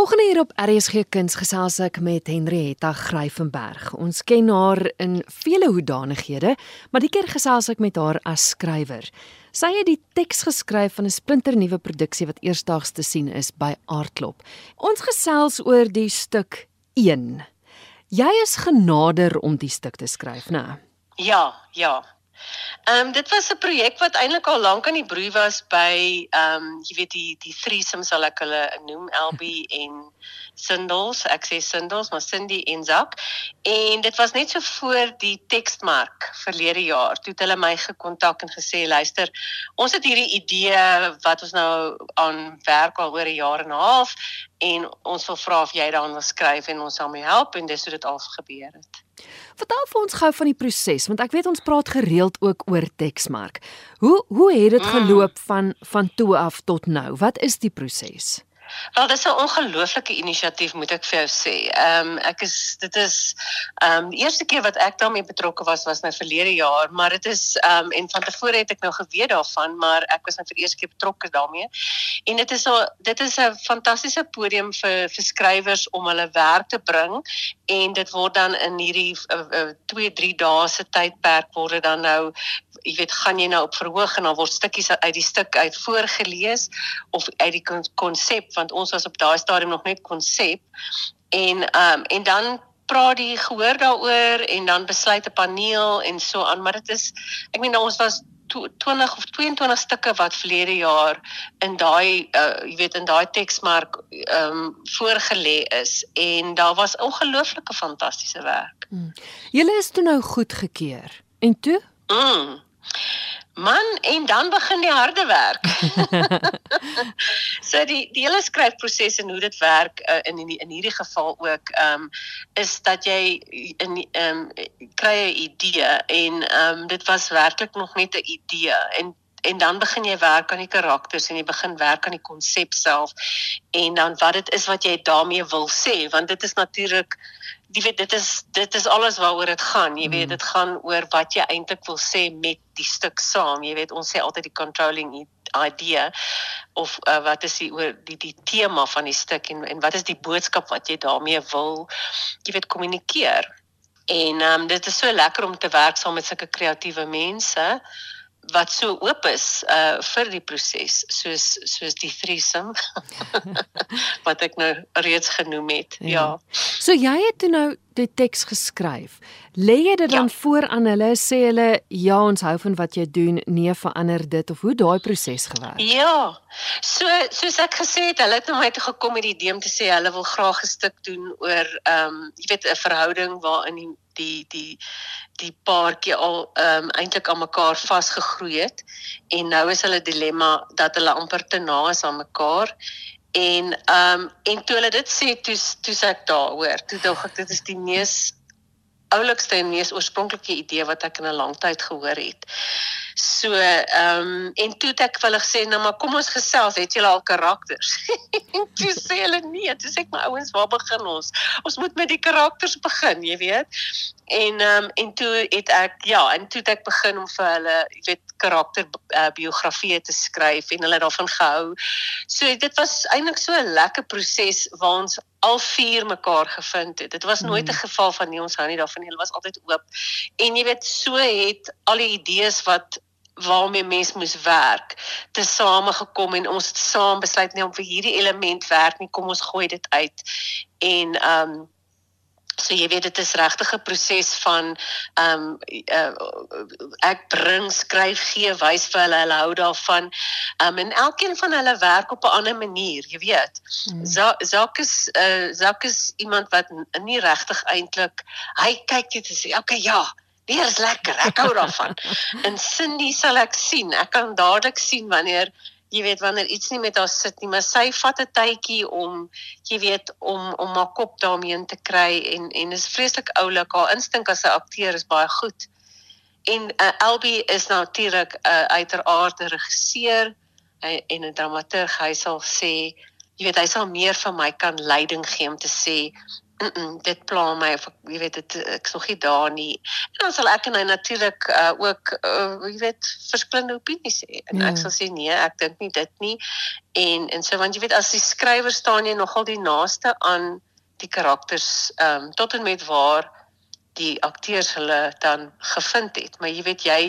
Volgende hier op RSG Kuns gesels ek met Henrietta Gryvenberg. Ons ken haar in vele hoedanighede, maar die keer gesels ek met haar as skrywer. Sy het die teks geskryf van 'n splinternuwe produksie wat eersdaags te sien is by Aardklop. Ons gesels oor die stuk 1. Jy is genader om die stuk te skryf, né? Ja, ja. Ehm um, dit was 'n projek wat eintlik al lank aan die broei was by ehm um, jy weet die die threesome sal ek hulle noem LB en Sindels, ek sê Sindels, maar Cindy en Zak. En dit was net so voor die teksmark verlede jaar. Toe het hulle my gekontak en gesê luister, ons het hierdie idee wat ons nou aan werk al oor 'n jaar en 'n half en ons wil vra of jy daaraan wil skryf en ons sal mee help en dis hoe dit al gebeur het. Vertel vir ons gou van die proses want ek weet ons praat gereeld ook oor Texmark. Hoe hoe het dit mm. geloop van van toe af tot nou? Wat is die proses? Wel, dit is 'n ongelooflike inisiatief moet ek vir jou sê. Ehm um, ek is dit is ehm um, die eerste keer wat ek daarmee betrokke was was nou verlede jaar, maar dit is ehm um, en van tevore het ek nou geweet daarvan, maar ek was nou vir eerste keer betrokke daarmee. En dit is al dit is 'n fantastiese podium vir vir skrywers om hulle werk te bring en dit word dan in hierdie 2 3 dae se tydperk word dit dan nou jy weet gaan jy nou op verhoog en dan word stukkies uit die stuk uit voorgeles of uit die konsep want ons was op daai stadium nog net konsep en ehm um, en dan praat die gehoor daaroor en dan besluit 'n paneel en so aan maar dit is ek meen ons was 20 of 22 stukke wat verlede jaar in daai uh, jy weet in daai teksmark ehm um, voorgelê is en daar was ongelooflike fantastiese werk. Hmm. Julle is toe nou goedgekeur. En toe? Mm. Man, en dan begin die harde werk. so die die hele skryfproses en hoe dit werk uh, in in in hierdie geval ook ehm um, is dat jy in ehm um, kry 'n idee en ehm um, dit was werklik nog net 'n idee en en dan begin jy werk aan die karakters en jy begin werk aan die konsep self en dan wat dit is wat jy daarmee wil sê want dit is natuurlik jy weet dit is dit is alles waaroor dit gaan. Jy weet mm. dit gaan oor wat jy eintlik wil sê met die stuk saam. Jy weet ons sê altyd die controlling idea of uh, wat is die oor die die tema van die stuk en en wat is die boodskap wat jy daarmee wil jy weet kommunikeer en um, dit is so lekker om te werk saam met sulke kreatiewe mense wat so oop is uh vir die proses soos soos die threesome wat ek nou reeds genoem het. Ja. ja. So jy het toe nou die teks geskryf. Lê jy dit dan ja. voor aan hulle sê hulle ja ons hou van wat jy doen, nee verander dit of hoe daai proses gewerk? Ja. So soos ek gesê het, hulle het na my toe gekom met die idee om te sê hulle wil graag 'n stuk doen oor ehm um, jy weet 'n verhouding waarin die die die die paartjie al ehm um, eintlik aan mekaar vasgegroei het en nou is hulle dilemma dat hulle amper te na is aan mekaar en ehm um, en toe hulle dit sê toe toe sê ek daar hoor toe dink ek dit is die mees oulikste en mees oorspronklike idee wat ek in 'n lang tyd gehoor het. So, ehm um, en toe het ek vir hulle gesê, nou maar kom ons gesels, het julle al karakters? toe sê hulle nee, toe sê ek my ouens, waar begin ons? Ons moet met die karakters begin, jy weet. En ehm um, en toe het ek ja, en toe het ek begin om vir hulle, jy weet, karakter uh, biografieë te skryf en hulle daarvan gehou. So dit was eintlik so 'n lekker proses waar ons al vier mekaar gevind het. Dit was nooit 'n mm. geval van nie ons hou nie daarvan nie. Hulle was altyd oop. En jy weet, so het al die idees wat waarmee mens moes werk te same gekom en ons het saam besluit nee om vir hierdie element werk nie kom ons gooi dit uit en ehm um, so jy weet dit is regtig 'n proses van ehm um, uh, ek bring skryf gee wys vir hulle hulle hou daarvan ehm um, en elkeen van hulle werk op 'n ander manier jy weet hmm. Zak is uh, Zak is iemand wat nie regtig eintlik hy kyk dit sê okay ja weer is lekker. Ek hou daarvan. en Cindy sal ek sien. Ek kan dadelik sien wanneer jy weet wanneer iets nie met haar sit nie, maar sy vat 'n tydjie om jy weet om om haar kop daarmee te kry en en is vreeslik oulik. Haar instink as 'n akteur is baie goed. En uh, eh, Elbi is natuurlik 'n uh, uiteraard 'n regisseur uh, en 'n dramaturg. Hy sal sê, jy weet, hy sal meer van my kan leiding gee om te sê mm -mm, dit pla my of jy weet dit ek's nog nie daar nie. En dan sal ek en hy natuurlik uh, ook uh, jy weet verskillende opinies hê. En ja. ek sal sê nee, ek dink nie dit nie. En en so want jy weet as die skrywer staan jy nogal die naaste aan die karakters ehm um, tot en met waar die akteurs hulle dan gevind het. Maar jy weet jy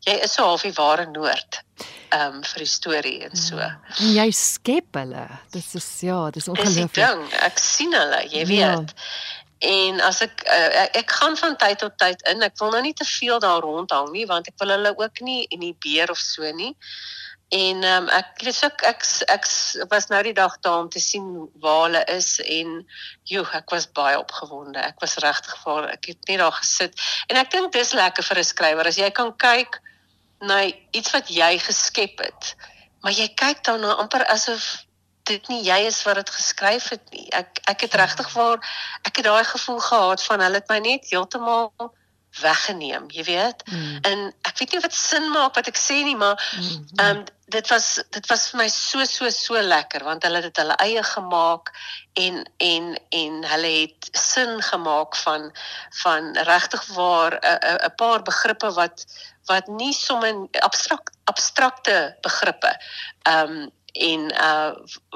jy is so half die ware noord ehm um, vir die storie en so. Ja. En jy skep hulle. Dit is ja, dit is ongelooflik. Ek sien hulle, jy ja. weet. Ja. En as ek uh, ek gaan van tyd tot tyd in, ek wil nou nie te veel daar rondhang nie want ek wil hulle ook nie in die beer of so nie. En um, ek weet ek ek ek was nou die dag daar om te sien waar hulle is en joh, ek was baie opgewonde. Ek was regtig gevaar. Ek het net daar gesit. En ek dink dis lekker vir 'n skrywer as jy kan kyk na iets wat jy geskep het. Maar jy kyk daarna amper asof dit nie jy is wat dit geskryf het nie. Ek ek het regtig waar ek het daai gevoel gehad van hulle het my net heeltemal weggeneem, jy weet. Mm. En ek weet nie dit sin maak wat ek sê nie, maar mm, mm. ehm um, dit was dit was vir my so so so lekker want hulle het dit hulle eie gemaak en en en hulle het sin gemaak van van regtig waar 'n 'n paar begrippe wat wat nie sommer abstrakt abstrakte begrippe ehm um, en uh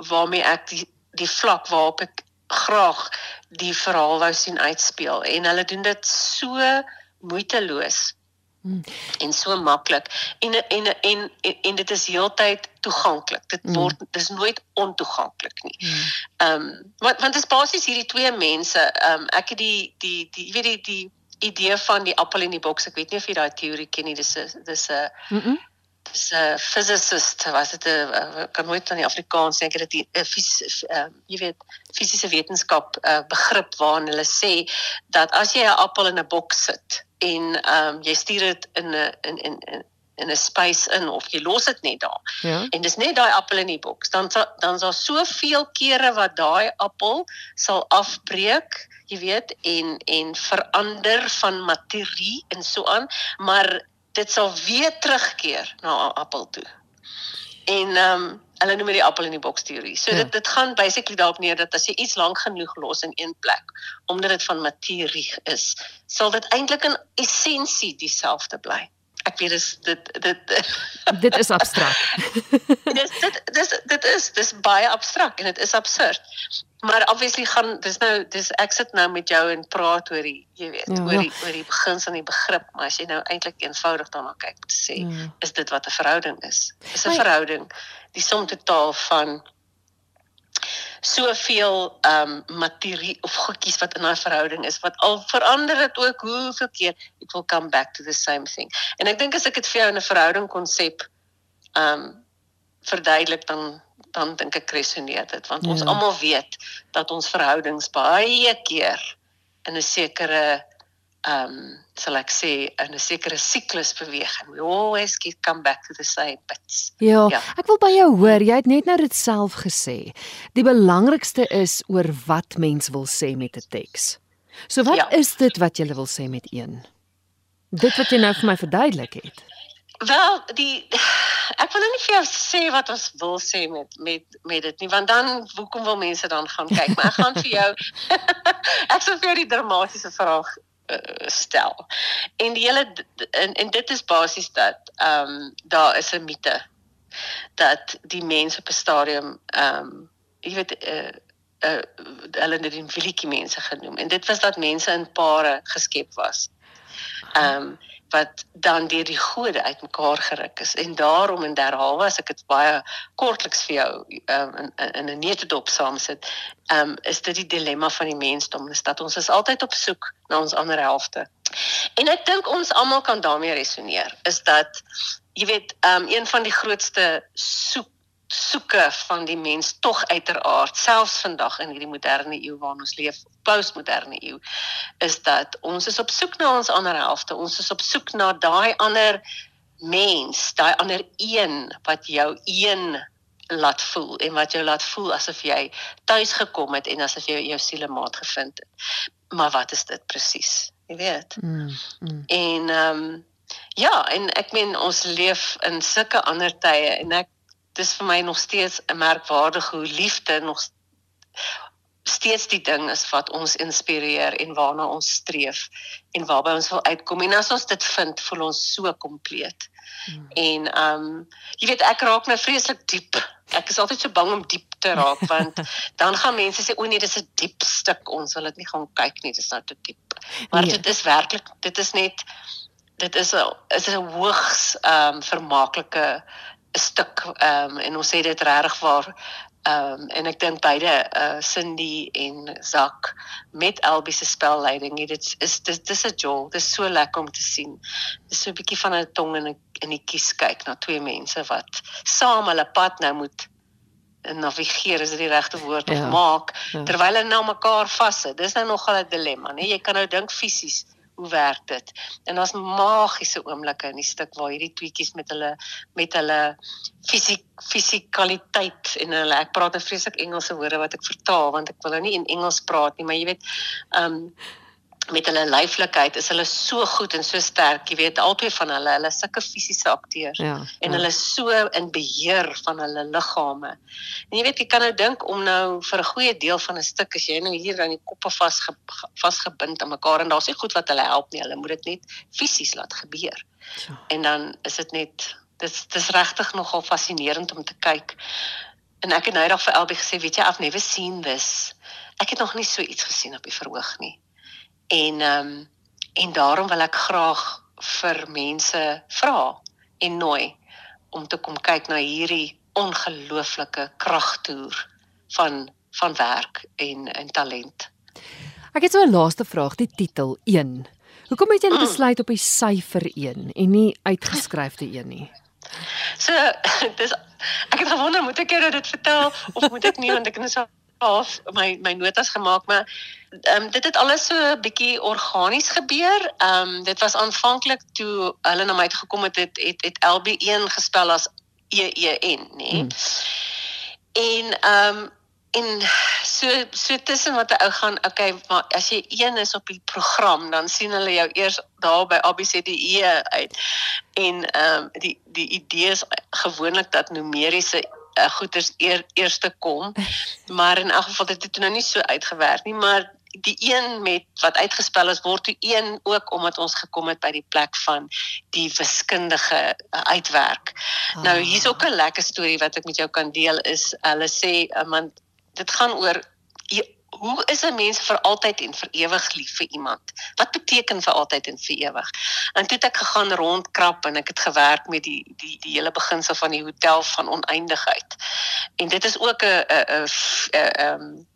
waarmee ek die die vlak waarop ek graag die verhaal wou sien uitspeel en hulle doen dit so moeiteloos hmm. en so maklik en, en en en en dit is heeltyd toeganklik. Dit hmm. word dis nooit ontoeganklik nie. Hmm. Ehm um, want want dit is basies hierdie twee mense. Ehm um, ek het die die die jy weet die die idee van die appel in die boks. Ek weet nie of jy daai teorie ken nie. Dis 'n dis 'n mm -mm dis 'n physicist was dit 'n kan nooit in die Afrikaans sê ek het dit 'n fys uh, jy weet fisiese wetenskap uh, begrip waarin hulle sê dat as jy 'n appel in 'n boks sit en ehm um, jy stuur dit in 'n in in in in 'n space in of jy los dit net daar. Ja. En dis net daai appel in die boks. Dan dan is daar soveel kere wat daai appel sal afbreek, jy weet, en en verander van materie en so aan, maar dit sal weer terugkeer na 'n appel toe. En ehm um, hulle noem dit die appel in die boks teorie. So ja. dit dit gaan basically daarop neer dat as jy iets lank genoeg los in een plek omdat dit van materie is, sal dit eintlik in essensie dieselfde bly ek weet dis dit dit dit is abstrakt. dis dit dis dit is dis baie abstrakt en dit is absurd. Maar obviously gaan dis nou dis ek sit nou met jou en praat oor die jy weet ja, oor die oor die begins van die begrip, maar as jy nou eintlik eenvoudig daarna kyk sê, ja. is dit wat 'n verhouding is. Is 'n verhouding die som totaal van soveel ehm um, materie of goedjies wat in 'n verhouding is wat al verander dit ook hoeveel keer it will come back to the same thing. En ek dink as ek dit vir jou in 'n verhouding konsep ehm um, verduidelik dan dan dink ek resoneer dit want ja. ons almal weet dat ons verhoudings baie keer in 'n sekere um, sal ek sê in 'n sekere siklus beweeg en we always get come back to the same bits. Ja, ja, ek wil by jou hoor, jy het net nou dit self gesê. Die belangrikste is oor wat mens wil sê met 'n teks. So wat ja. is dit wat jy wil sê met een? Dit wat jy nou vir my verduidelik het. Wel, die ek wil nou nie vir jou sê wat ons wil sê met met met dit nie, want dan hoekom wil mense dan gaan kyk? Maar ek gaan vir jou ek sal vir jou die dramatiese vraag stel. En die hele en, en dit is basies dat ehm um, daar is 'n mite dat die mense op 'n stadium ehm um, jy weet uh, eh, uh, eh, hulle het dit villetjie mense genoem en dit was dat mense in pare geskep was. Ehm um, wat dan deur die gode uitmekaar geruk is en daarom en derhalwe as ek dit baie kortliks vir jou um, in in 'n neutedop saamsit, um, is dit die dilemma van die mensdom, is dat ons is altyd op soek na ons ander helfte. En ek dink ons almal kan daarmee resoneer, is dat jy weet, um, een van die grootste soek soeke van die mens tog uiteraard selfs vandag in hierdie moderne eeu waarin ons leef postmoderne eeu is dat ons is op soek na ons ander helfte ons is op soek na daai ander mens daai ander een wat jou een laat voel en wat jou laat voel asof jy tuis gekom het en asof jy jou sielemaat gevind het. Maar wat is dit presies? Jy weet. Mm, mm. en ehm um, ja en ek meen ons leef in sulke ander tye en ek dis vir my nog steeds 'n merkwaardige hoe liefde nog steeds die ding is wat ons inspireer en waarna ons streef en waarby ons wil uitkom en as ons dit vind, voel ons so kompleet. Hmm. En ehm um, jy weet ek raak nou vreeslik diep. Ek is altyd so bang om diep te raak want dan gaan mense sê o nee, dis 'n diep stuk. Ons wil dit nie gaan kyk nie, dis nou te diep. Maar nee. dit is werklik, dit is net dit is 'n is 'n hoogs ehm um, vermaaklike stuk ehm um, en ons sê dit regtig waar Ehm um, en ek dink beide uh Cindy en Zak met Elbie se spelleiding, dit is dis dis 'n jol. Dit is so lekker om te sien. Dis so 'n bietjie van 'n tong in 'n in die kies kyk na twee mense wat saam hulle pad nou moet navigeer is dit die regte woord ja, of maak ja. terwyl hulle nou mekaar vassit. Dis nou nogal 'n dilemma, né? Jy kan nou dink fisies hoe werk dit? En daar's magiese oomblikke in die stuk waar hierdie tweetjies met hulle met hulle fisiek fisikaliteit en hulle ek praat 'n vreeslik Engelse woorde wat ek vertaal want ek wil nou nie in Engels praat nie, maar jy weet, ehm um, met hulle lyflikheid is hulle so goed en so sterk, jy weet, albei van hulle, hulle is sulke fisiese akteurs ja, en ja. hulle is so in beheer van hulle liggame. En jy weet, jy kan nou dink om nou vir 'n goeie deel van 'n stuk as jy nou hier aan die koppe vas vasgebind aan mekaar en daar's nie goed wat hulle help nie, hulle moet dit net fisies laat gebeur. Ja. En dan is dit net dis dis regtig nogal fascinerend om te kyk. En ek het nou eendag vir Elbie gesê, weet jy, I've never seen this. Ek het nog nie so iets gesien op die verhoog nie. En ehm um, en daarom wil ek graag vir mense vra en nooi om te kom kyk na hierdie ongelooflike kragtoer van van werk en en talent. Ek het so 'n laaste vraag, die titel 1. Hoekom het jy mm. besluit op die syfer 1 en nie uitgeskryfde 1 nie? So, dis ek het gewonder moet ek jou dit vertel of moet ek nie want ek net so half my my notas gemaak maar ehm um, dit het alles so 'n bietjie organies gebeur. Ehm um, dit was aanvanklik toe hulle na my toe gekom het het het, het LB1 gespel as EEN, nê. Nee? Hmm. En ehm um, en so so tussen wat 'n ou gaan, okay, maar as jy een is op die program, dan sien hulle jou eers daar by ABCDE uit. En ehm um, die die idee is gewoonlik dat numeriese uh, goeders eer, eerste kom. Maar in elk geval dit het nou nie so uitgewerk nie, maar die een met wat uitgespel is word toe een ook omdat ons gekom het by die plek van die wiskundige uh, uitwerk. Oh. Nou hier's ook 'n lekker storie wat ek met jou kan deel is hulle sê uh, man dit gaan oor hoe is 'n mens vir altyd en vir ewig lief vir iemand? Wat beteken vir altyd en vir ewig? En toe het ek gegaan rondkrap en ek het gewerk met die die die hele beginsel van die hotel van oneindigheid. En dit is ook 'n 'n 'n 'n ehm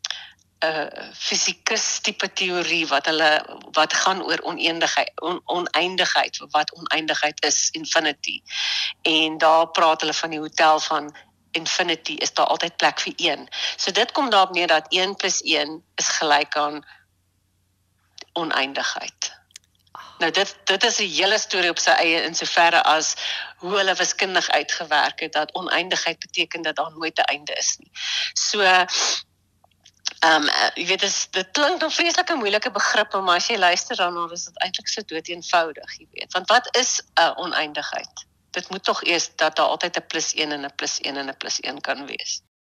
'n fisikus tipe teorie wat hulle wat gaan oor oneindigheid on, oneindigheid wat oneindigheid is infinity en daar praat hulle van die hotel van infinity is daar altyd plek vir 1. So dit kom daarop neer dat 1 + 1 is gelyk aan oneindigheid. Nou dit dit is 'n hele storie op sy eie in soverre as hoe hulle wiskundig uitgewerk het dat oneindigheid beteken dat daar nooit 'n einde is nie. So ehm um, jy weet dis dit klink nog vreeslike moeilike begrippe maar as jy luister dan is dit eintlik so dood eenvoudig, jy weet. Want wat is 'n uh, oneindigheid? Dit moet tog eers dat daar altyd 'n +1 en 'n +1 en 'n +1 kan wees.